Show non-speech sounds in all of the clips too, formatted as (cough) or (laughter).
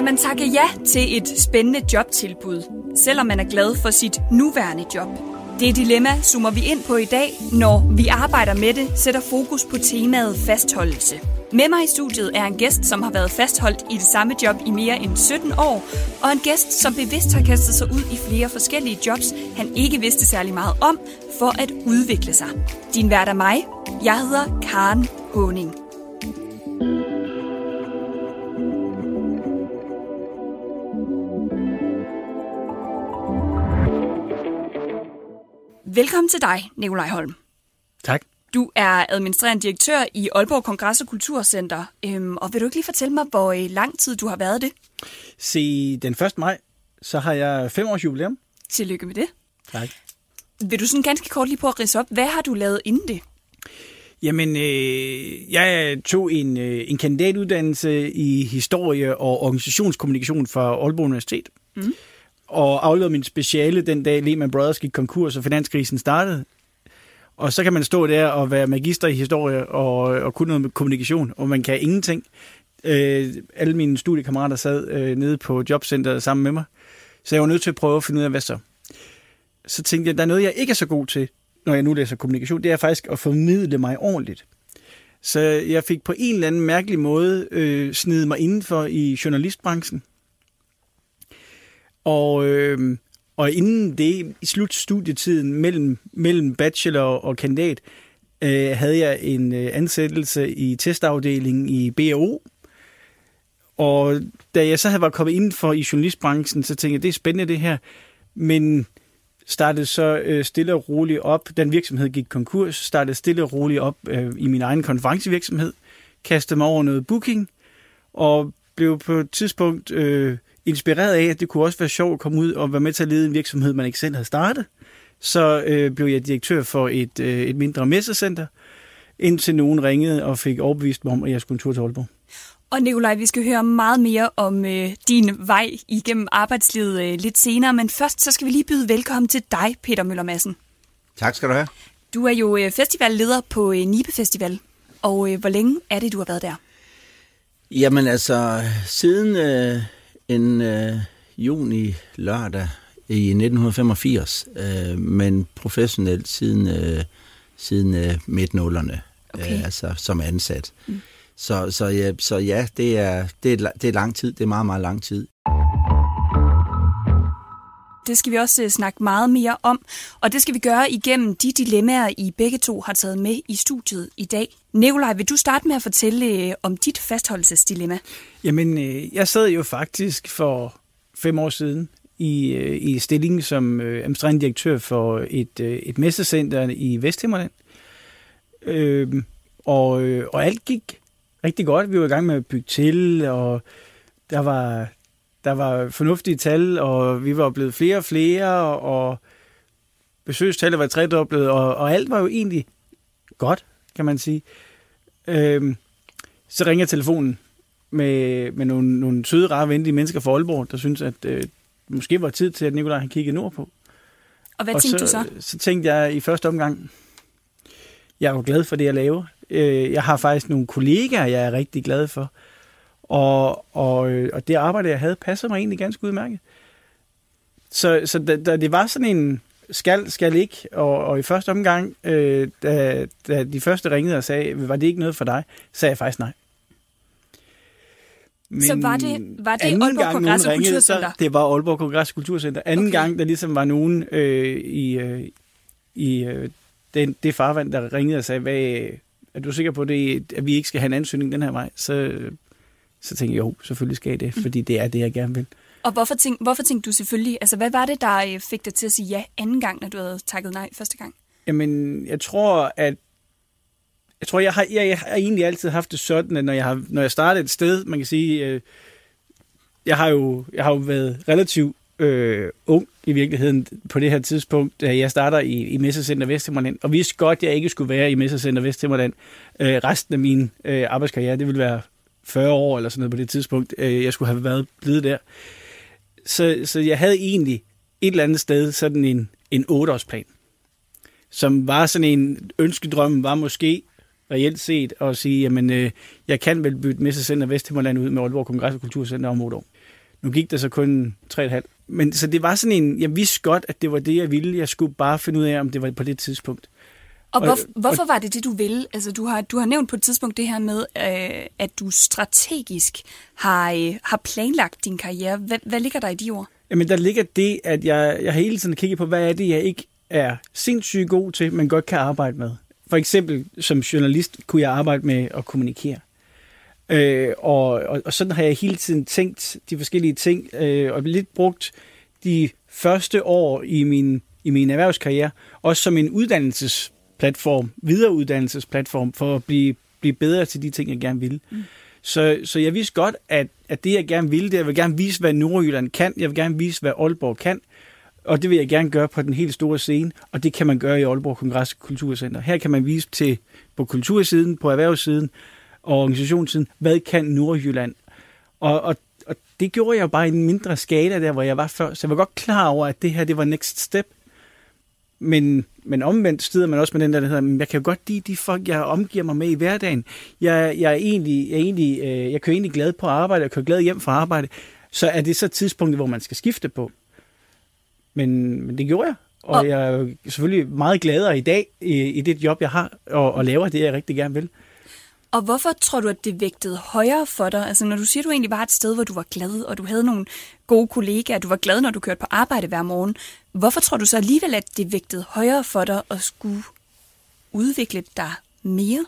Skal man takke ja til et spændende jobtilbud, selvom man er glad for sit nuværende job? Det dilemma zoomer vi ind på i dag, når vi arbejder med det, sætter fokus på temaet fastholdelse. Med mig i studiet er en gæst, som har været fastholdt i det samme job i mere end 17 år, og en gæst, som bevidst har kastet sig ud i flere forskellige jobs, han ikke vidste særlig meget om, for at udvikle sig. Din vært er mig. Jeg hedder Karen Håning. Velkommen til dig, Nikolaj Holm. Tak. Du er administrerende direktør i Aalborg Kongress- og Kulturcenter. Øhm, og vil du ikke lige fortælle mig, hvor øh, lang tid du har været det? Se, den 1. maj, så har jeg fem års jubilæum. Tillykke med det. Tak. Vil du sådan ganske kort lige på at ridse op, hvad har du lavet inden det? Jamen, øh, jeg tog en, øh, en kandidatuddannelse i historie og organisationskommunikation fra Aalborg Universitet. Mm. Og afleverede min speciale den dag Lehman Brothers gik konkurs, og finanskrisen startede. Og så kan man stå der og være magister i historie og, og kunne noget med kommunikation, og man kan ingenting. Øh, alle mine studiekammerater sad øh, nede på jobcenteret sammen med mig, så jeg var nødt til at prøve at finde ud af, hvad så. Så tænkte jeg, der er noget, jeg ikke er så god til, når jeg nu læser kommunikation, det er faktisk at formidle mig ordentligt. Så jeg fik på en eller anden mærkelig måde øh, snedet mig indenfor i journalistbranchen. Og, øh, og inden det, i slutstudietiden mellem, mellem bachelor og kandidat, øh, havde jeg en øh, ansættelse i testafdelingen i BAO. Og da jeg så havde været kommet indenfor i journalistbranchen, så tænkte jeg, det er spændende det her. Men startede så øh, stille og roligt op. Den virksomhed gik konkurs, startede stille og roligt op øh, i min egen konferencevirksomhed, kastede mig over noget booking, og blev på et tidspunkt øh, inspireret af, at det kunne også være sjovt at komme ud og være med til at lede en virksomhed, man ikke selv havde startet. Så øh, blev jeg direktør for et, øh, et mindre messecenter, indtil nogen ringede og fik overbevist mig om, at jeg skulle en tur til Aalborg. Og Nikolaj, vi skal høre meget mere om øh, din vej igennem arbejdslivet øh, lidt senere, men først så skal vi lige byde velkommen til dig, Peter Møller Madsen. Tak skal du have. Du er jo øh, festivalleder på øh, Nibe Festival, og øh, hvor længe er det, du har været der? Jamen altså, siden øh, en øh, juni lørdag i 1985, øh, men professionelt siden, øh, siden øh, midt-nullerne, Okay. øh, altså som ansat. Mm. Så, så, ja, så ja, det er, det, er, det er lang tid, det er meget, meget lang tid. Det skal vi også øh, snakke meget mere om, og det skal vi gøre igennem de dilemmaer, I begge to har taget med i studiet i dag. Nikolaj, vil du starte med at fortælle øh, om dit fastholdelsesdilemma? Jamen, øh, jeg sad jo faktisk for fem år siden i, i stillingen som øh, administrerende direktør for et, øh, et messecenter i Vesthimmerland. Øh, og, øh, og alt gik rigtig godt. Vi var i gang med at bygge til, og der var, der var fornuftige tal, og vi var blevet flere og flere, og besøgstallet var tredoblet, og, og alt var jo egentlig godt, kan man sige. Øh, så ringer telefonen med, med nogle, nogle søde, rare, venlige mennesker fra Aalborg, der synes, at øh, måske var tid til, at Nikolaj han kiggede nordpå. Og hvad og tænkte så, du så? Så tænkte jeg i første omgang, jeg er jo glad for det, jeg laver. Øh, jeg har faktisk nogle kollegaer, jeg er rigtig glad for. Og, og, øh, og det arbejde, jeg havde, passer mig egentlig ganske udmærket. Så, så da, da det var sådan en skal, skal ikke, og, og i første omgang, øh, da, da de første ringede og sagde, var det ikke noget for dig, sagde jeg faktisk nej. Men så var det, var det Aalborg Kongress og Kulturcenter? det var Aalborg Kongress og Kulturcenter. Anden okay. gang, der ligesom var nogen øh, i, øh, i øh, den, det farvand, der ringede og sagde, hvad, er du sikker på, det, at vi ikke skal have en ansøgning den her vej? Så, så tænkte jeg, jo, selvfølgelig skal jeg det, mm. fordi det er det, jeg gerne vil. Og hvorfor, tænk, hvorfor tænkte du selvfølgelig, altså hvad var det, der øh, fik dig til at sige ja anden gang, når du havde takket nej første gang? Jamen, jeg tror, at jeg tror, jeg har, jeg, jeg har egentlig altid haft det sådan, at når jeg, har, når jeg startede et sted, man kan sige, øh, jeg har jo, jeg har jo været relativt øh, ung i virkeligheden på det her tidspunkt, da jeg starter i, i Messecenter Vesthimmerland, og vidste godt, at jeg ikke skulle være i Messecenter Vesthimmerland øh, resten af min øh, arbejdskarriere. Det ville være 40 år eller sådan noget på det tidspunkt, øh, jeg skulle have været blevet der. Så, så jeg havde egentlig et eller andet sted sådan en, en 8-årsplan, som var sådan en ønskedrøm, var måske reelt set at sige, jamen øh, jeg kan vel bytte Messecenter Vesthimmerland ud med Aalborg Kongress- og Kulturcenter om 8 år. Nu gik det så kun 3,5. Men så det var sådan en, jeg vidste godt, at det var det, jeg ville. Jeg skulle bare finde ud af, om det var på det tidspunkt. Og, hvor, hvorfor var det det, du ville? Altså, du har, du har nævnt på et tidspunkt det her med, øh, at du strategisk har, øh, har planlagt din karriere. Hvad, hvad ligger der i de ord? Jamen, der ligger det, at jeg, jeg har hele tiden kigget på, hvad er det, jeg ikke er sindssygt god til, men godt kan arbejde med. For eksempel som journalist kunne jeg arbejde med at kommunikere. Øh, og, og, og sådan har jeg hele tiden tænkt de forskellige ting, øh, og lidt brugt de første år i min, i min erhvervskarriere, også som en uddannelsesplatform, videreuddannelsesplatform, for at blive, blive bedre til de ting, jeg gerne vil. Mm. Så, så jeg vidste godt, at, at det, jeg gerne ville, det jeg vil gerne vise, hvad Nordjylland kan, jeg vil gerne vise, hvad Aalborg kan, og det vil jeg gerne gøre på den helt store scene, og det kan man gøre i Aalborg Kongress Kulturcenter. Her kan man vise til på kultursiden, på erhvervssiden og organisationssiden, hvad kan Nordjylland? Og, og, og det gjorde jeg jo bare i en mindre skala der, hvor jeg var før, så jeg var godt klar over, at det her, det var next step. Men, men omvendt stider man også med den der, der hedder, jeg kan jo godt lide de folk, jeg omgiver mig med i hverdagen. Jeg, jeg, er egentlig, jeg, er egentlig, øh, jeg kører egentlig glad på arbejde, jeg kører glad hjem fra arbejde. Så er det så tidspunktet, hvor man skal skifte på. Men, men det gjorde jeg. Og, og jeg er selvfølgelig meget gladere i dag i, i det job, jeg har, og, og laver det, jeg rigtig gerne vil. Og hvorfor tror du, at det vægtede højere for dig? Altså når du siger, at du egentlig var et sted, hvor du var glad, og du havde nogle gode kollegaer, du var glad, når du kørte på arbejde hver morgen. Hvorfor tror du så alligevel, at det vægtede højere for dig at skulle udvikle dig mere?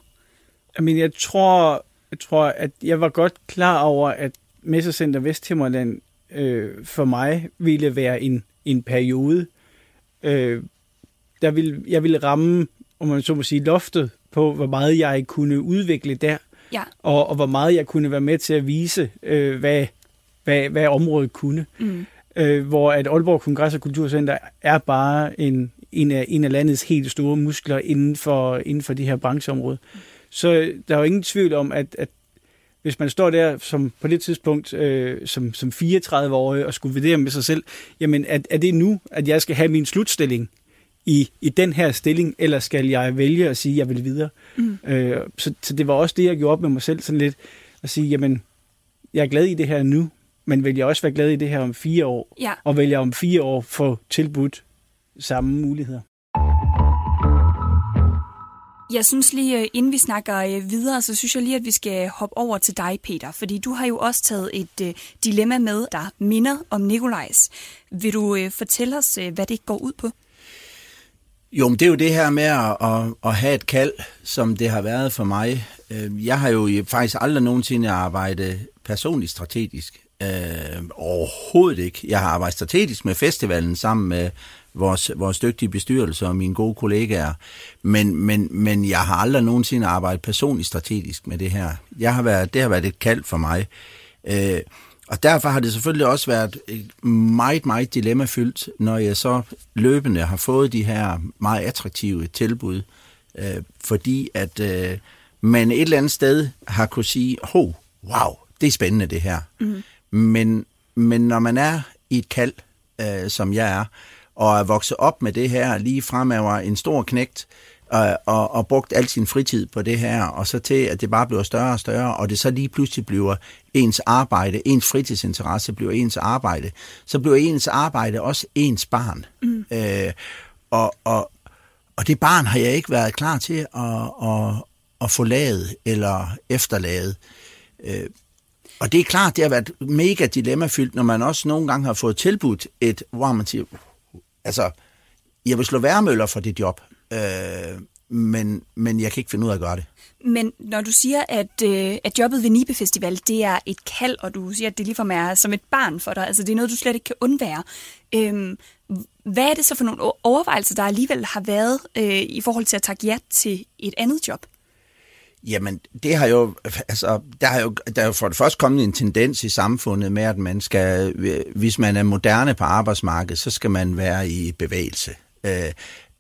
Jamen, jeg tror, jeg tror, at jeg var godt klar over, at Messecenter Vesthimmerland øh, for mig ville være en en periode. Øh, der vil, jeg ville ramme, om man så må sige, loftet på, hvor meget jeg kunne udvikle der, ja. og, og hvor meget jeg kunne være med til at vise, øh, hvad, hvad, hvad området kunne. Mm. Øh, hvor at Aalborg Kongress og Kulturcenter er bare en, en, af, en af landets helt store muskler inden for, inden for de her brancheområder. Mm. Så der er jo ingen tvivl om, at, at hvis man står der som på det tidspunkt øh, som, som 34-årig og skulle vurdere med sig selv, jamen er, er det nu, at jeg skal have min slutstilling i, i den her stilling, eller skal jeg vælge at sige, at jeg vil videre? Mm. Øh, så, så det var også det, jeg gjorde op med mig selv, sådan lidt at sige, jamen, jeg er glad i det her nu, men vil jeg også være glad i det her om fire år? Ja. Og vil jeg om fire år få tilbudt samme muligheder? Jeg synes lige, øh, inden vi snakker øh, videre, så synes jeg lige, at vi skal hoppe over til dig, Peter. Fordi du har jo også taget et uh, dilemma med, der minder om Nikolajs. Vil du fortælle os, hvad det går ud på? Jo, men det er jo det her med at, at, at have et kald, som det har været for mig. Øhm, jeg har jo faktisk aldrig nogensinde arbejdet personligt strategisk. Øh, overhovedet ikke. Jeg har arbejdet strategisk med festivalen sammen med vores, vores dygtige bestyrelse og mine gode kollegaer. Men, men, men jeg har aldrig nogensinde arbejdet personligt strategisk med det her. Jeg har været, det har været et kald for mig. Øh, og derfor har det selvfølgelig også været meget, meget dilemmafyldt, når jeg så løbende har fået de her meget attraktive tilbud. Øh, fordi at øh, man et eller andet sted har kunne sige, ho, wow, det er spændende det her. Mm. Men, men når man er i et kald, øh, som jeg er, og er vokset op med det her, lige frem var en stor knægt, og, og, og brugt al sin fritid på det her, og så til, at det bare bliver større og større, og det så lige pludselig bliver ens arbejde, ens fritidsinteresse bliver ens arbejde, så bliver ens arbejde også ens barn. Mm. Øh, og, og, og det barn har jeg ikke været klar til at, at, at få lavet eller efterladet. Øh, og det er klart, det har været mega dilemmafyldt, når man også nogle gange har fået tilbudt et, hvor man siger, altså, jeg vil slå værmøller for det job, øh, men, men jeg kan ikke finde ud af at gøre det. Men når du siger, at, øh, at jobbet ved Nibe Festival, det er et kald, og du siger, at det ligefrem er som et barn for dig, altså det er noget, du slet ikke kan undvære. Øhm, hvad er det så for nogle overvejelser, der alligevel har været øh, i forhold til at takke ja til et andet job? Jamen, det har jo, altså, der har jo, der er jo for det første kommet en tendens i samfundet med, at man skal, hvis man er moderne på arbejdsmarkedet, så skal man være i bevægelse. Øh,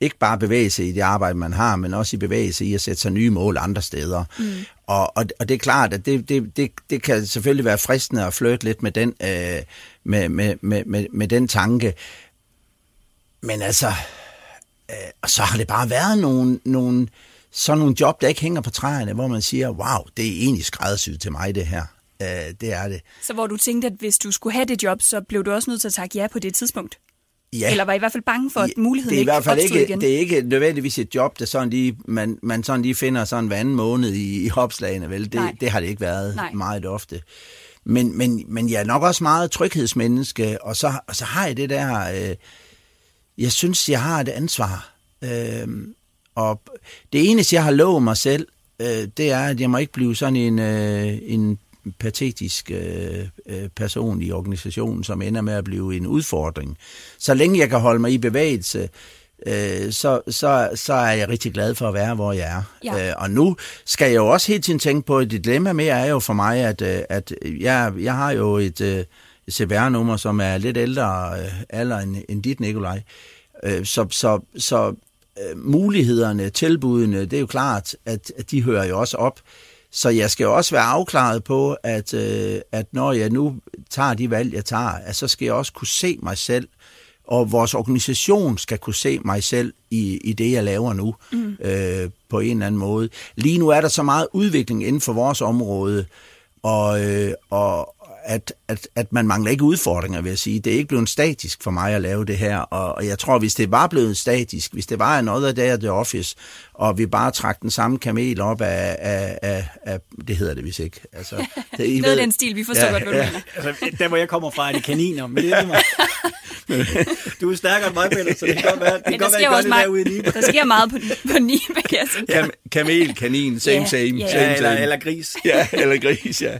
ikke bare bevægelse i det arbejde, man har, men også i bevægelse i at sætte sig nye mål andre steder. Mm. Og, og, og det er klart, at det, det, det, det kan selvfølgelig være fristende at flytte lidt med den, øh, med, med, med, med, med den tanke. Men altså, øh, så har det bare været nogle, nogle, sådan nogle job, der ikke hænger på træerne, hvor man siger, wow, det er egentlig skræddersyet til mig, det her. Øh, det er det. Så hvor du tænkte, at hvis du skulle have det job, så blev du også nødt til at takke ja på det tidspunkt? Ja. Eller var I, i hvert fald bange for, at muligheden det er i hvert fald ikke ikke, Det er ikke nødvendigvis et job, der sådan lige, man, man sådan lige finder sådan hver anden måned i, i opslagene. Vel? Det, det har det ikke været Nej. meget ofte. Men, men, men jeg er nok også meget tryghedsmenneske, og så, og så har jeg det der... Øh, jeg synes, jeg har et ansvar. Øh, og det eneste, jeg har lovet mig selv, øh, det er, at jeg må ikke blive sådan en, øh, en patetisk øh, øh, person i organisationen, som ender med at blive en udfordring. Så længe jeg kan holde mig i bevægelse, øh, så, så, så er jeg rigtig glad for at være, hvor jeg er. Ja. Øh, og nu skal jeg jo også hele tiden tænke på, det dilemma mere er jo for mig, at, øh, at jeg, jeg har jo et, øh, et CVR-nummer, som er lidt ældre øh, alder end, end dit, Nikolaj. Øh, så, så, så øh, mulighederne, tilbudene, det er jo klart, at, at de hører jo også op. Så jeg skal også være afklaret på, at, øh, at når jeg nu tager de valg, jeg tager, at så skal jeg også kunne se mig selv, og vores organisation skal kunne se mig selv i, i det, jeg laver nu, mm. øh, på en eller anden måde. Lige nu er der så meget udvikling inden for vores område, og, øh, og, at, at, at man mangler ikke udfordringer, vil jeg sige. Det er ikke blevet statisk for mig at lave det her, og, og jeg tror, hvis det var blevet statisk, hvis det var noget af The Office, og vi bare trak den samme kamel op af, af, af, af det hedder det hvis ikke. Altså, (laughs) det, I noget ved, den stil, vi forstår ja, godt, hvad ja. du mener. Altså, der, hvor jeg kommer fra, er det kaniner, men det er mig. (laughs) du er stærkere end mig, Peter, så det kan godt være, det kan godt være, det derude i Nibe. Der sker meget på, på Nibe, kan jeg sige. Kam, kamel, kanin, same, yeah, same, yeah. same, ja, eller, eller gris. ja, eller gris, ja.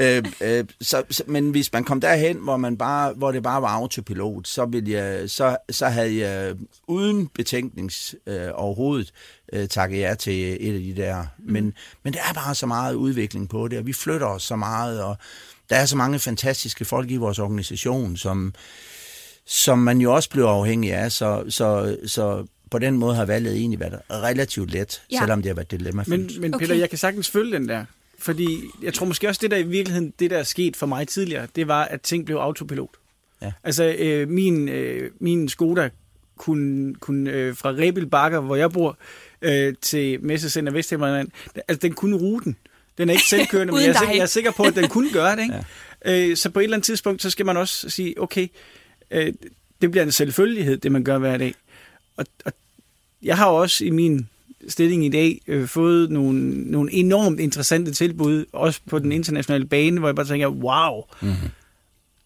(laughs) øh, øh, så, så, men hvis man kom derhen, hvor, man bare, hvor det bare var autopilot, så, ville jeg, så, så havde jeg uden betænknings øh, overhovedet øh, takket ja til et af de der. Mm. Men, men der er bare så meget udvikling på det, og vi flytter os så meget, og der er så mange fantastiske folk i vores organisation, som, som man jo også bliver afhængig af, så, så, så på den måde har valget egentlig været relativt let, ja. selvom det har været dilemma. Men, men Peter, okay. jeg kan sagtens følge den der, fordi jeg tror måske også, det der i virkeligheden, det der er sket for mig tidligere, det var, at ting blev autopilot. Ja. Altså, øh, min, øh, min Skoda kunne, kunne øh, fra Rebil Bakker, hvor jeg bor, øh, til Messecenter Vesthimmerland, altså den kunne ruten. Den er ikke selvkørende, (laughs) men jeg er, sikker, jeg er sikker på, at den kunne gøre det. Ikke? Ja. Øh, så på et eller andet tidspunkt, så skal man også sige, okay, øh, det bliver en selvfølgelighed, det man gør hver dag. Og, og jeg har også i min stilling i dag øh, fået nogle, nogle enormt interessante tilbud, også på den internationale bane, hvor jeg bare tænker, wow. Mm-hmm.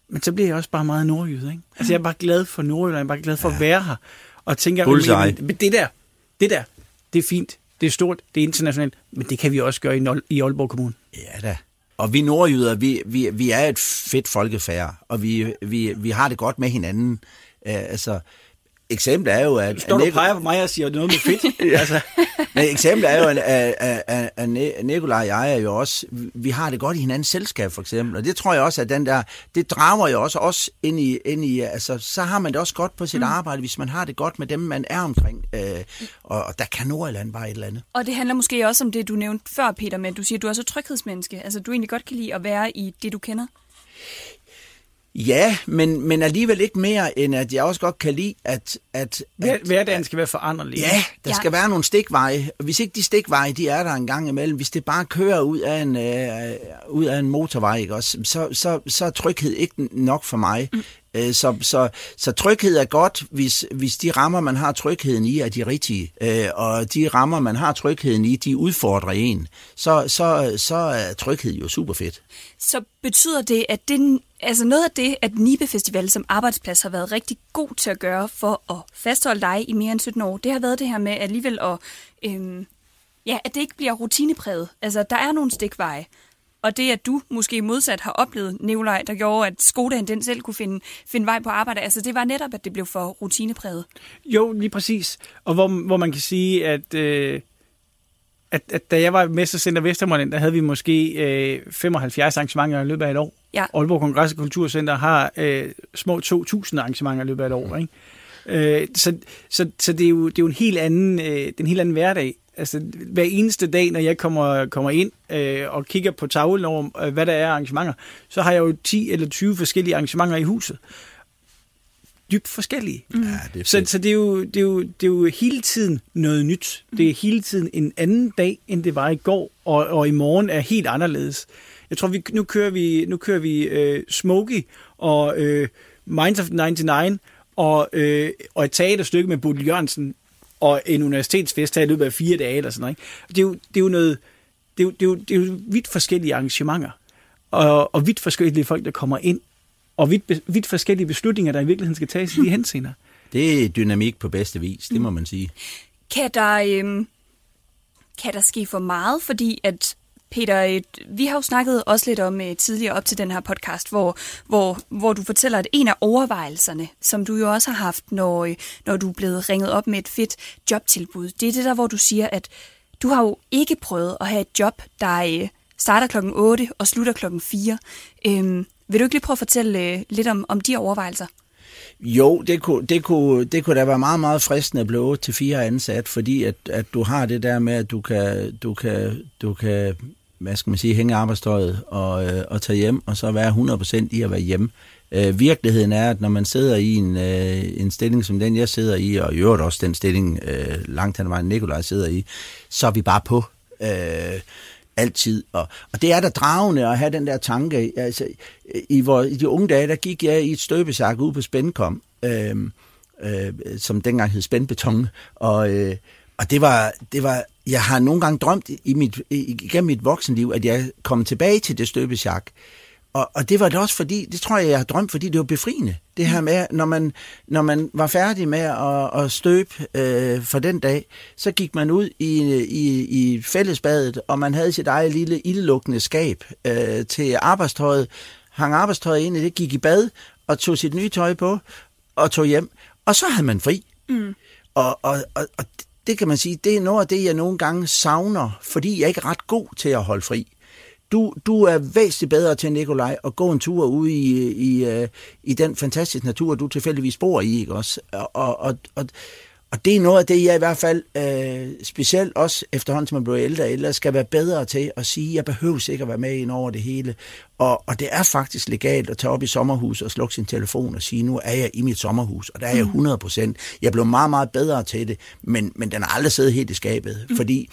Men så bliver jeg også bare meget nordjyd, ikke? Altså jeg er bare glad for Nordjylland, jeg er bare glad for ja. at være her. Og tænker, men, men det der, det der, det er fint, det er stort, det er internationalt, men det kan vi også gøre i, i Aalborg Kommune. Ja da. Og vi nordjyder, vi, vi, vi er et fedt folkefærd, og vi, vi, vi har det godt med hinanden. Uh, altså, eksempel er jo, at... Står du peger på mig og siger noget med fedt? (laughs) altså. Men eksempel er jo, at, at, at, at Nikolaj og jeg er jo også... Vi har det godt i hinandens selskab, for eksempel. Og det tror jeg også, at den der... Det drager jo også os ind i... Ind i altså, så har man det også godt på sit mm. arbejde, hvis man har det godt med dem, man er omkring. Øh, og, og der kan Nordjylland bare et eller andet. Og det handler måske også om det, du nævnte før, Peter, men du siger, at du er så tryghedsmenneske. Altså, du egentlig godt kan lide at være i det, du kender. Ja, men, men alligevel ikke mere, end at jeg også godt kan lide, at... at, at Hverdagen skal være foranderlig. Ja, der ja. skal være nogle stikveje. Hvis ikke de stikveje, de er der en gang imellem, hvis det bare kører ud af en, øh, ud af en motorvej, ikke, også, så, så, så er tryghed ikke nok for mig. Mm. Øh, så, så, så tryghed er godt, hvis, hvis de rammer, man har trygheden i, er de rigtige, øh, og de rammer, man har trygheden i, de udfordrer en, så, så, så er tryghed jo super fedt. Så betyder det, at det, altså noget af det, at Nibe Festival som arbejdsplads har været rigtig god til at gøre for at fastholde dig i mere end 17 år, det har været det her med alligevel at, øhm, ja, at det ikke bliver rutinepræget. Altså, der er nogle stikveje, og det, at du måske modsat har oplevet, Nikolaj, der gjorde, at Skodaen den selv kunne finde, finde vej på arbejde, altså det var netop, at det blev for rutinepræget. Jo, lige præcis. Og hvor, hvor man kan sige, at, øh, at, at da jeg var Mestercenter Vestermålen, der havde vi måske øh, 75 arrangementer i løbet af et år. Ja. Aalborg Kongress og Kulturcenter har øh, små 2.000 arrangementer i løbet af et år. Ikke? Øh, så så, så det, er jo, det er jo en helt anden, øh, en helt anden hverdag altså, hver eneste dag, når jeg kommer, kommer ind øh, og kigger på tavlen over, øh, hvad der er arrangementer, så har jeg jo 10 eller 20 forskellige arrangementer i huset. Dybt forskellige. Mm. Ja, det er så, så det, er jo, det, er jo, det er jo hele tiden noget nyt. Mm. Det er hele tiden en anden dag, end det var i går, og, og i morgen er helt anderledes. Jeg tror, vi, nu kører vi, nu kører vi øh, Smokey og øh, Minds of 99, og, øh, og et teaterstykke med Bodil Jørgensen og en universitetsfest her i løbet af fire dage eller sådan noget. Ikke? Det, er jo, det er jo noget, det er jo, det er jo, det er jo vidt forskellige arrangementer, og, og vidt forskellige folk, der kommer ind, og vidt, vidt forskellige beslutninger, der i virkeligheden skal tages i de henseender. Det er dynamik på bedste vis, det må man sige. Kan der, øhm, kan der ske for meget, fordi at Peter, øh, vi har jo snakket også lidt om øh, tidligere op til den her podcast, hvor, hvor, hvor du fortæller, at en af overvejelserne, som du jo også har haft, når, øh, når du er blevet ringet op med et fedt jobtilbud, det er det der, hvor du siger, at du har jo ikke prøvet at have et job, der starter klokken 8 og slutter klokken 4. Øhm, vil du ikke lige prøve at fortælle lidt om, om de overvejelser? Jo, det kunne, det, kunne, det kunne da være meget, meget fristende at blive til fire ansat, fordi at, at du har det der med, at du kan, du kan, du kan hvad skal man sige, hænge arbejdstøjet og, øh, og tage hjem, og så være 100% i at være hjemme. Øh, virkeligheden er, at når man sidder i en, øh, en stilling som den, jeg sidder i, og i øvrigt også den stilling, øh, langt hen ad vejen Nikolaj sidder i, så er vi bare på. Øh, altid. Og, og det er da dragende at have den der tanke. Altså, i, hvor, I de unge dage, der gik jeg i et støbesak ude på Spændkom, øh, øh, som dengang hed Spændbeton, og, øh, og det var, det var, jeg har nogle gange drømt i mit, igennem mit voksenliv, at jeg kom tilbage til det støbesjak. Og, og det var det også fordi, det tror jeg, jeg har drømt, fordi det var befriende. Det her med, når man, når man var færdig med at, at støbe øh, for den dag, så gik man ud i, i, i fællesbadet, og man havde sit eget lille ildlukkende skab øh, til arbejdstøjet, hang arbejdstøjet ind i det, gik i bad og tog sit nye tøj på og tog hjem. Og så havde man fri. Mm. Og, og, og, og det kan man sige, det er noget af det, jeg nogle gange savner, fordi jeg ikke er ret god til at holde fri. Du, du er væsentligt bedre til, Nikolaj, at gå en tur ude i, i, øh, i den fantastiske natur, du tilfældigvis bor i, ikke også? Og, og, og, og det er noget af det, jeg i hvert fald, øh, specielt også efterhånden, som man bliver ældre ældre, skal være bedre til at sige, jeg behøver ikke at være med ind over det hele. Og, og det er faktisk legalt at tage op i sommerhus og slukke sin telefon og sige, nu er jeg i mit sommerhus, og der er jeg 100 mm. procent. Jeg blev meget, meget bedre til det, men, men den har aldrig siddet helt i skabet, mm. fordi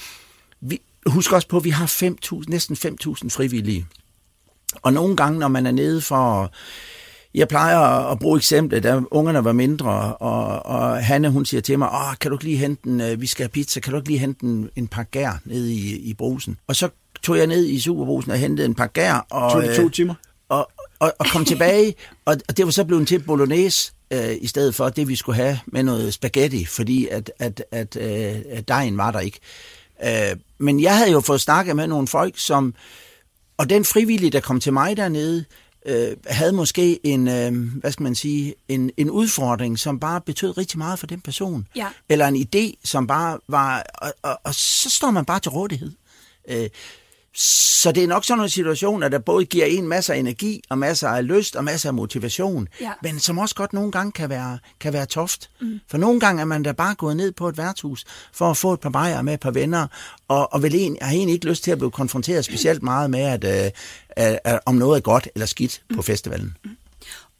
vi, husk også på, at vi har 5.000, næsten 5.000 frivillige. Og nogle gange, når man er nede for jeg plejer at bruge eksemplet, da ungerne var mindre, og, og Hanne, hun siger til mig, Åh, kan du ikke lige hente en, øh, vi skal have pizza, kan du ikke lige hente en, en par gær ned i, i brusen? Og så tog jeg ned i superbrusen og hentede en par gær. Og, tog det to øh, timer? Og, og, og kom tilbage, (laughs) og, og det var så blevet til bolognese, øh, i stedet for det, vi skulle have med noget spaghetti, fordi at, at, at, øh, at dejen var der ikke. Øh, men jeg havde jo fået snakket med nogle folk, som, og den frivillige, der kom til mig dernede, øh, havde måske en, øh, hvad skal man sige, en, en udfordring, som bare betød rigtig meget for den person. Ja. Eller en idé, som bare var, og, og, og så står man bare til rådighed. Øh, så det er nok sådan en situation, at der både giver en masser af energi, og masser af lyst, og masser af motivation, ja. men som også godt nogle gange kan være, kan være toft. Mm. For nogle gange er man da bare gået ned på et værtshus, for at få et par bajer med et par venner, og, og vil en, har egentlig ikke lyst til at blive konfronteret specielt meget med, at, at, at, at om noget er godt eller skidt mm. på festivalen. Mm.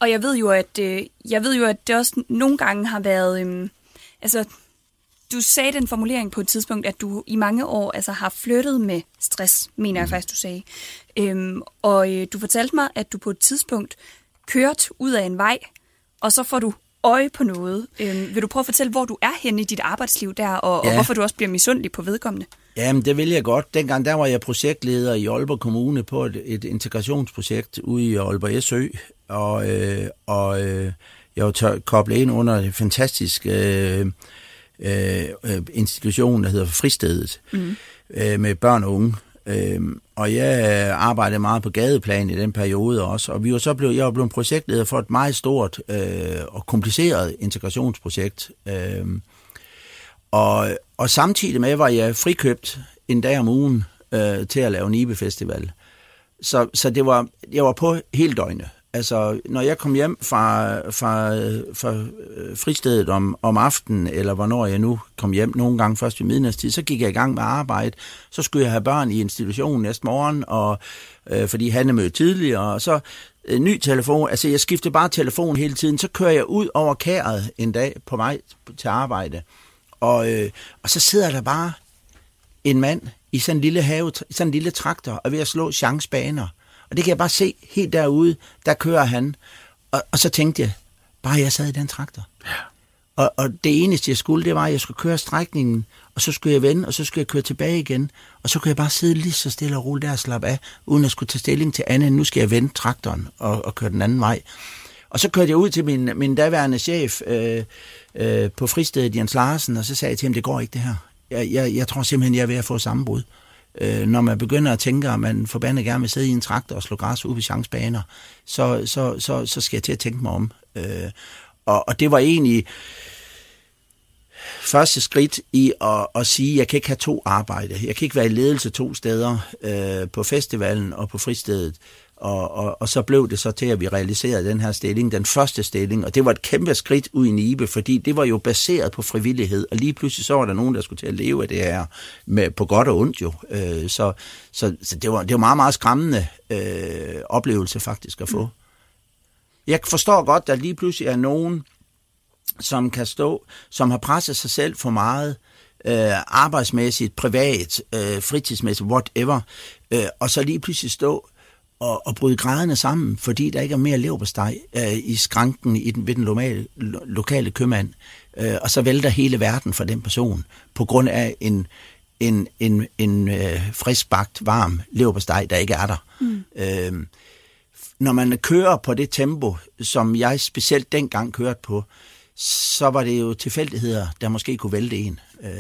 Og jeg ved jo, at øh, jeg ved jo, at det også nogle gange har været, øh, altså, du sagde den formulering på et tidspunkt, at du i mange år altså, har flyttet med stress, mener jeg faktisk, du sagde. Øhm, og øh, du fortalte mig, at du på et tidspunkt kørt ud af en vej, og så får du øje på noget. Øhm, vil du prøve at fortælle, hvor du er henne i dit arbejdsliv der, og, ja. og hvorfor du også bliver misundelig på vedkommende? Jamen, det vil jeg godt. Dengang der var jeg projektleder i Aalborg Kommune på et, et integrationsprojekt ude i Aalborg Sø, og, øh, og øh, jeg var koblet ind under en fantastisk øh, øh, institution, der hedder Fristedet, mm. øh, med børn og unge. Øh, og jeg arbejdede meget på gadeplan i den periode også, og vi var så blevet, jeg var blevet projektleder for et meget stort øh, og kompliceret integrationsprojekt. Øh, og, og samtidig med var jeg frikøbt en dag om ugen øh, til at lave Nibe Festival. Så, så det var, jeg var på hele døgnet. Altså, når jeg kom hjem fra, fra, fra øh, fristedet om, om aftenen, eller hvornår jeg nu kom hjem, nogle gange først i midnatstid, så gik jeg i gang med arbejde. Så skulle jeg have børn i institutionen næste morgen, og, øh, fordi han er mødt tidligere, og så en øh, ny telefon. Altså, jeg skifter bare telefon hele tiden. Så kører jeg ud over kæret en dag på vej til arbejde. Og, øh, og så sidder der bare en mand i sådan en lille have, sådan en lille traktor, og ved at slå chancebaner. Og det kan jeg bare se helt derude, der kører han. Og, og så tænkte jeg, bare jeg sad i den traktor. Ja. Og, og det eneste, jeg skulle, det var, at jeg skulle køre strækningen, og så skulle jeg vende, og så skulle jeg køre tilbage igen. Og så kunne jeg bare sidde lige så stille og roligt der og slappe af, uden at skulle tage stilling til andet, nu skal jeg vende traktoren og, og køre den anden vej. Og så kørte jeg ud til min, min daværende chef øh, øh, på fristedet, Jens Larsen, og så sagde jeg til ham, det går ikke det her. Jeg, jeg, jeg tror simpelthen, jeg er ved at få sammenbrud øh, når man begynder at tænke, at man forbandet gerne vil sidde i en traktor og slå græs ud på chancebaner, så, så, så, så skal jeg til at tænke mig om. Øh, og, og det var egentlig første skridt i at, at sige, at jeg kan ikke have to arbejde. Jeg kan ikke være i ledelse to steder, øh, på festivalen og på fristedet. Og, og, og så blev det så til, at vi realiserede den her stilling, den første stilling, og det var et kæmpe skridt ud i Nibe, fordi det var jo baseret på frivillighed, og lige pludselig så var der nogen, der skulle til at leve af det her, med, på godt og ondt jo. Øh, så så, så det, var, det var meget, meget skræmmende øh, oplevelse faktisk at få. Jeg forstår godt, at lige pludselig er nogen, som kan stå, som har presset sig selv for meget, øh, arbejdsmæssigt, privat, øh, fritidsmæssigt, whatever, øh, og så lige pludselig stå og, og bryde grædende sammen, fordi der ikke er mere leverpostej øh, i skranken i den, ved den lokale, lo, lokale købmand. Øh, og så vælter hele verden for den person, på grund af en, en, en, en øh, friskbagt, varm leverpostej, der ikke er der. Mm. Øh, når man kører på det tempo, som jeg specielt dengang kørte på, så var det jo tilfældigheder, der måske kunne vælte en. Øh.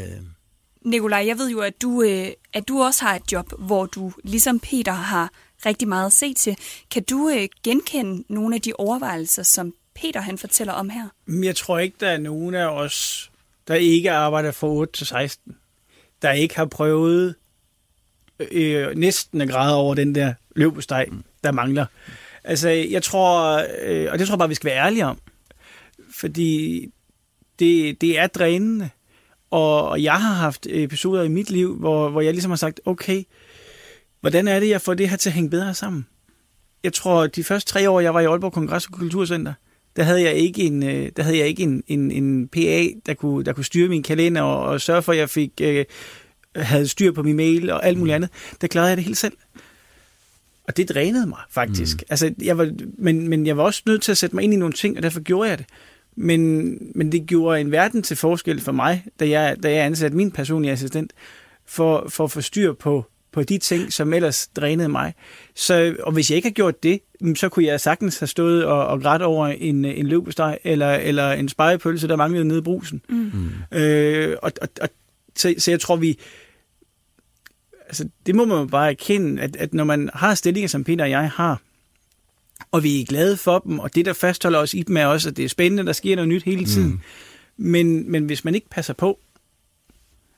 Nikolaj, jeg ved jo, at du, øh, at du også har et job, hvor du ligesom Peter har rigtig meget at se til. Kan du øh, genkende nogle af de overvejelser, som Peter han fortæller om her? Jeg tror ikke, der er nogen af os, der ikke arbejder fra 8 til 16, der ikke har prøvet øh, næsten at græde over den der løbesteg, der mangler. Altså, jeg tror, øh, og det tror jeg bare, vi skal være ærlige om, fordi det, det er drænende. Og, og jeg har haft episoder i mit liv, hvor, hvor jeg ligesom har sagt, okay, hvordan er det, jeg får det her til at hænge bedre sammen? Jeg tror, de første tre år, jeg var i Aalborg Kongress og Kulturcenter, der havde jeg ikke en, øh, der havde jeg ikke en, en, en PA, der kunne, der kunne styre min kalender og, og sørge for, at jeg fik, øh, havde styr på min mail og alt muligt andet. Der klarede jeg det helt selv. Og det drænede mig faktisk. Mm. Altså, jeg var, men, men jeg var også nødt til at sætte mig ind i nogle ting, og derfor gjorde jeg det. Men, men det gjorde en verden til forskel for mig, da jeg, da jeg ansatte min personlige assistent, for, for at få styr på, på de ting, som ellers drænede mig. Så, og hvis jeg ikke har gjort det, så kunne jeg sagtens have stået og, og grædt over en, en løbesteg, eller, eller en spejepølse, der manglede nede i brusen. Mm. Øh, og, og, og, så, så jeg tror, vi... Altså, det må man bare erkende, at, at når man har stillinger, som Peter og jeg har, og vi er glade for dem, og det, der fastholder os i dem, er også, at det er spændende, der sker noget nyt hele tiden. Mm. Men, men hvis man ikke passer på,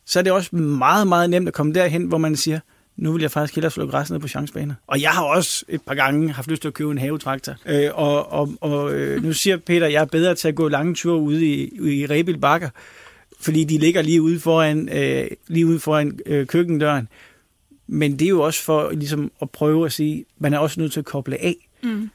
så er det også meget, meget nemt at komme derhen, hvor man siger, nu vil jeg faktisk hellere slå græs ned på chancebaner. Og jeg har også et par gange haft lyst til at købe en havetraktor. Øh, og og, og øh, nu siger Peter, at jeg er bedre til at gå lange ture ude i, i Rebild Bakker, fordi de ligger lige ude foran, øh, lige ude foran øh, køkkendøren. Men det er jo også for ligesom at prøve at sige, man er også nødt til at koble af. Mm.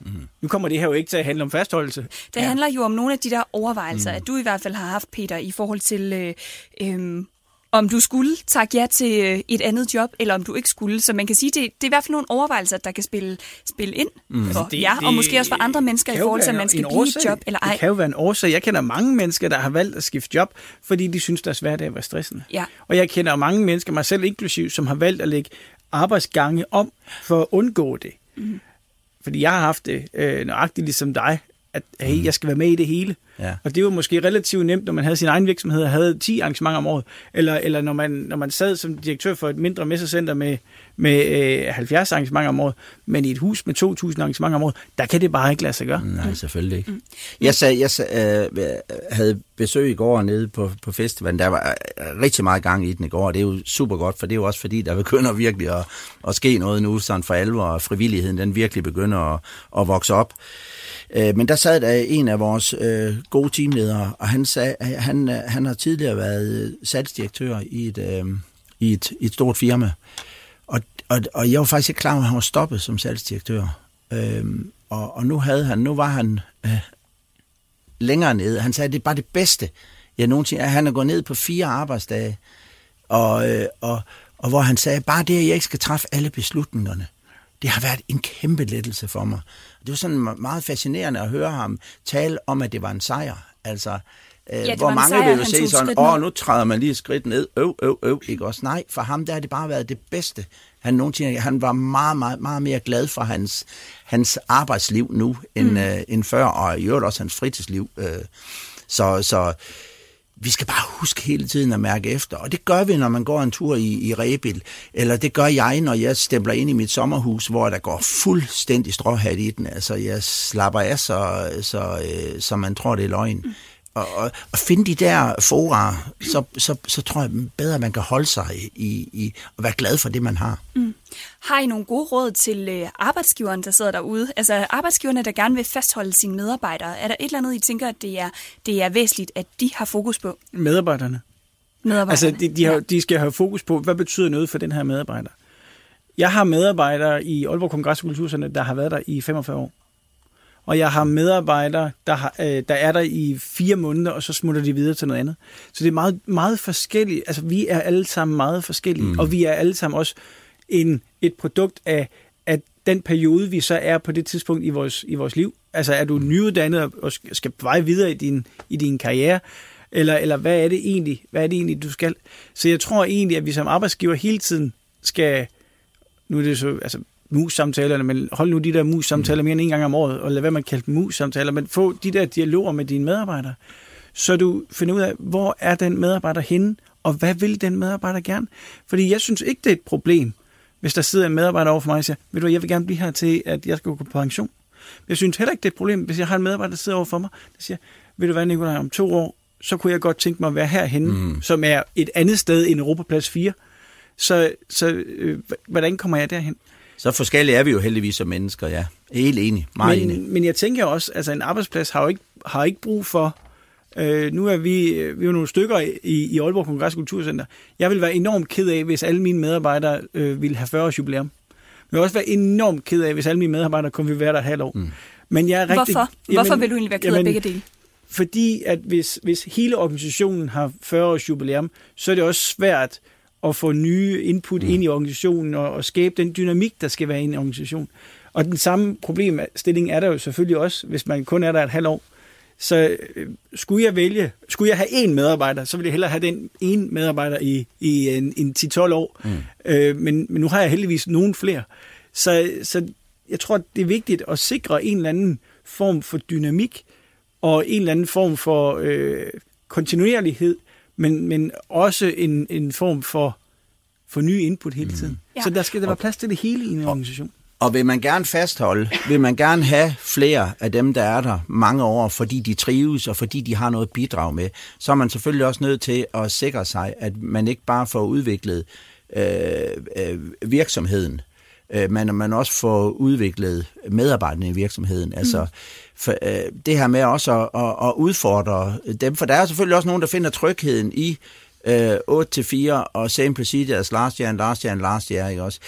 Mm. Nu kommer det her jo ikke til at handle om fastholdelse. Det ja. handler jo om nogle af de der overvejelser, mm. at du i hvert fald har haft, Peter, i forhold til, øh, øh, om du skulle takke ja til øh, et andet job, eller om du ikke skulle. Så man kan sige, det, det er i hvert fald nogle overvejelser, der kan spille, spille ind mm. for det, jer, og måske også for andre mennesker i forhold til, at man skal blive årsag. et job eller ej. Det kan jo være en årsag. Jeg kender mange mennesker, der har valgt at skifte job, fordi de synes, deres hverdag var stressende. Ja. Og jeg kender mange mennesker, mig selv inklusiv, som har valgt at lægge arbejdsgange om for at undgå det. Mm. Fordi jeg har haft det øh, nøjagtigt ligesom dig, at hey, jeg skal være med i det hele. Ja. Og det var måske relativt nemt, når man havde sin egen virksomhed og havde 10 arrangementer om året, eller, eller når, man, når man sad som direktør for et mindre messecenter med, med øh, 70 arrangementer om året, men i et hus med 2.000 arrangementer om året, der kan det bare ikke lade sig gøre. Nej, selvfølgelig ikke. Mm. Jeg, sag, jeg sag, øh, havde besøg i går nede på, på festivalen, der var øh, rigtig meget gang i den i går, og det er jo super godt, for det er jo også fordi, der begynder virkelig at, at ske noget nu, sådan for alvor, og frivilligheden den virkelig begynder at, at vokse op. Øh, men der sad der en af vores øh, gode teamledere, og han sagde, at han, øh, han har tidligere været øh, salgsdirektør i et, øh, i et, i et stort firma. Og, og, og jeg var faktisk ikke klar over, at han var stoppet som salgsdirektør. Øh, og, og nu havde han, nu var han øh, længere nede. Han sagde, at det er bare det bedste, jeg nogensinde... At han er gået ned på fire arbejdsdage, og, øh, og, og hvor han sagde, bare det, at jeg ikke skal træffe alle beslutningerne, det har været en kæmpe lettelse for mig. Det var sådan meget fascinerende at høre ham tale om, at det var en sejr. Altså, øh, ja, hvor mange sejr, vil jo se sådan, åh, nu træder man lige et skridt ned, øv, øv, øv, ikke også? Nej, for ham der har det bare været det bedste. Han, nogensinde, han var meget, meget, meget mere glad for hans, hans arbejdsliv nu, end, mm. øh, end før, og i øvrigt også hans fritidsliv. Øh, så, så vi skal bare huske hele tiden at mærke efter. Og det gør vi, når man går en tur i, i Rebil. Eller det gør jeg, når jeg stempler ind i mit sommerhus, hvor der går fuldstændig stråhat i den. Altså, jeg slapper af, så, så, øh, så man tror, det er løgn. Mm og, og, og finde de der fora, så, så, så tror jeg bedre, at man kan holde sig i, i og være glad for det, man har. Mm. Har I nogle gode råd til øh, arbejdsgiveren, der sidder derude? Altså arbejdsgiverne, der gerne vil fastholde sine medarbejdere. Er der et eller andet, I tænker, at det er, det er væsentligt, at de har fokus på? Medarbejderne. Medarbejderne. Altså, de, de, har, ja. de skal have fokus på, hvad betyder noget for den her medarbejder? Jeg har medarbejdere i Aalborg Kongress og Kulturcenter, der har været der i 45 år og jeg har medarbejdere, der, har, øh, der er der i fire måneder, og så smutter de videre til noget andet. Så det er meget, meget forskelligt. Altså, vi er alle sammen meget forskellige, mm. og vi er alle sammen også en, et produkt af, af den periode, vi så er på det tidspunkt i vores, i vores liv. Altså, er du nyuddannet og skal vej videre i din, i din karriere, eller, eller hvad er det egentlig, hvad er det egentlig, du skal? Så jeg tror egentlig, at vi som arbejdsgiver hele tiden skal, nu er det så, altså mus-samtalerne, men hold nu de der mus-samtaler mere end en gang om året, og lad være med at kalde dem mus-samtaler, men få de der dialoger med dine medarbejdere, så du finder ud af, hvor er den medarbejder henne, og hvad vil den medarbejder gerne? Fordi jeg synes ikke, det er et problem, hvis der sidder en medarbejder over for mig og siger, ved du jeg vil gerne blive her til, at jeg skal gå på pension. Jeg synes heller ikke, det er et problem, hvis jeg har en medarbejder, der sidder over for mig, der siger, ved du hvad, Nicolaj, om to år, så kunne jeg godt tænke mig at være herhenne, mm. som er et andet sted end Europaplads 4. Så, så øh, hvordan kommer jeg derhen? Så forskellige er vi jo heldigvis som mennesker, ja. Helt enig, meget men, enig. Men jeg tænker også, altså en arbejdsplads har jo ikke, har ikke brug for, øh, nu er vi, vi er jo nogle stykker i, i Aalborg Kongress Kulturcenter. Jeg vil være enormt ked af, hvis alle mine medarbejdere øh, ville have 40 års jubilæum. Jeg vil også være enormt ked af, hvis alle mine medarbejdere kunne være der et halvt år. Mm. Men jeg er rigtig, Hvorfor? Jamen, Hvorfor vil du egentlig være ked af begge dele? Fordi at hvis, hvis hele organisationen har 40 års jubilæum, så er det også svært at få nye input mm. ind i organisationen og, og skabe den dynamik, der skal være i en organisation. Og den samme problemstilling er der jo selvfølgelig også, hvis man kun er der et halvt år. Så øh, skulle jeg vælge, skulle jeg have en medarbejder, så ville jeg hellere have den ene medarbejder i, i en, en 10-12 år. Mm. Øh, men, men nu har jeg heldigvis nogen flere. Så, så jeg tror, det er vigtigt at sikre en eller anden form for dynamik og en eller anden form for øh, kontinuerlighed men, men også en, en form for, for ny input hele tiden. Mm. Ja. Så der skal der være plads til det hele i en organisation. Og vil man gerne fastholde, vil man gerne have flere af dem, der er der mange år, fordi de trives og fordi de har noget bidrag med, så er man selvfølgelig også nødt til at sikre sig, at man ikke bare får udviklet øh, øh, virksomheden, øh, men man også får udviklet medarbejderne i virksomheden. Altså, mm for, øh, det her med også at, at, at udfordre dem, for der er selvfølgelig også nogen, der finder trygheden i øh, 8-4 og same procedure last year and last year and last year, ikke også?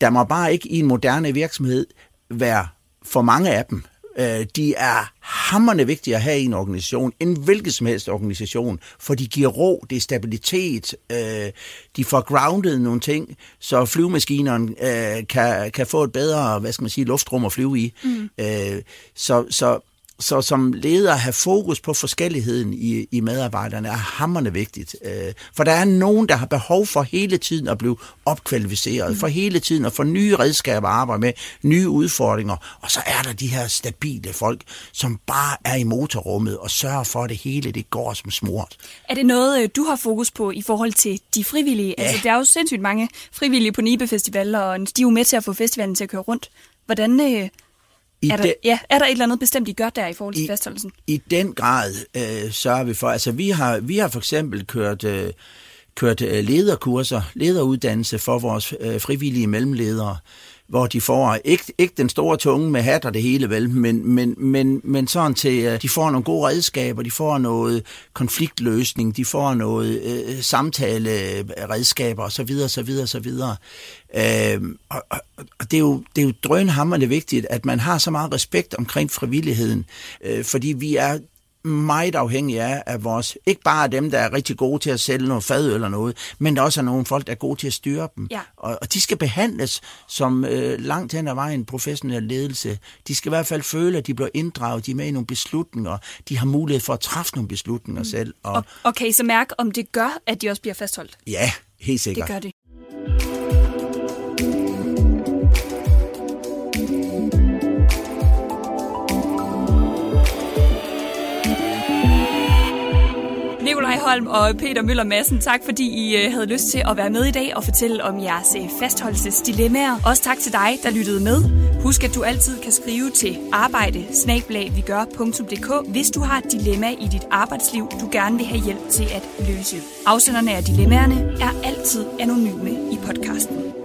Der må bare ikke i en moderne virksomhed være for mange af dem, Øh, de er hammerne vigtige at have i en organisation, en hvilken som helst organisation, for de giver ro, det er stabilitet, øh, de får grounded nogle ting, så flyvemaskinerne øh, kan, kan få et bedre, hvad skal man sige, luftrum at flyve i. Mm. Øh, så, så så som leder at have fokus på forskelligheden i, i medarbejderne er hammerne vigtigt. Øh, for der er nogen, der har behov for hele tiden at blive opkvalificeret, mm. for hele tiden at få nye redskaber at arbejde med, nye udfordringer. Og så er der de her stabile folk, som bare er i motorrummet og sørger for, at det hele det går som smurt. Er det noget, øh, du har fokus på i forhold til de frivillige? Ja. Altså, der er jo sindssygt mange frivillige på Nibe Festival, og de er jo med til at få festivalen til at køre rundt. Hvordan, øh, i er, der, de, ja, er der et eller andet bestemt, I gør der i forhold til i, fastholdelsen? I den grad øh, sørger vi for. Altså, vi har, vi har for eksempel kørt, øh, kørt øh, lederkurser, lederuddannelse for vores øh, frivillige mellemledere, hvor de får ikke, ikke den store tunge med hat og det hele vel, men, men, men, men sådan til, øh, de får nogle gode redskaber, de får noget konfliktløsning, de får noget øh, øh samtaleredskaber osv. osv. osv. Øh, og, og, og det er jo, det er jo drønhammerende vigtigt, at man har så meget respekt omkring frivilligheden, øh, fordi vi er meget afhængige af, af vores, ikke bare dem, der er rigtig gode til at sælge noget fad eller noget, men der også er nogle folk, der er gode til at styre dem. Ja. Og, og de skal behandles som øh, langt hen ad vejen professionel ledelse. De skal i hvert fald føle, at de bliver inddraget, de er med i nogle beslutninger, de har mulighed for at træffe nogle beslutninger mm. selv. Og, og, og kan I så mærke, om det gør, at de også bliver fastholdt? Ja, helt sikkert. Det gør det. Nikolaj Holm og Peter Møller Madsen, tak fordi I øh, havde lyst til at være med i dag og fortælle om jeres øh, fastholdelsesdilemmaer. Også tak til dig, der lyttede med. Husk, at du altid kan skrive til arbejde hvis du har et dilemma i dit arbejdsliv, du gerne vil have hjælp til at løse. Afsenderne af dilemmaerne er altid anonyme i podcasten.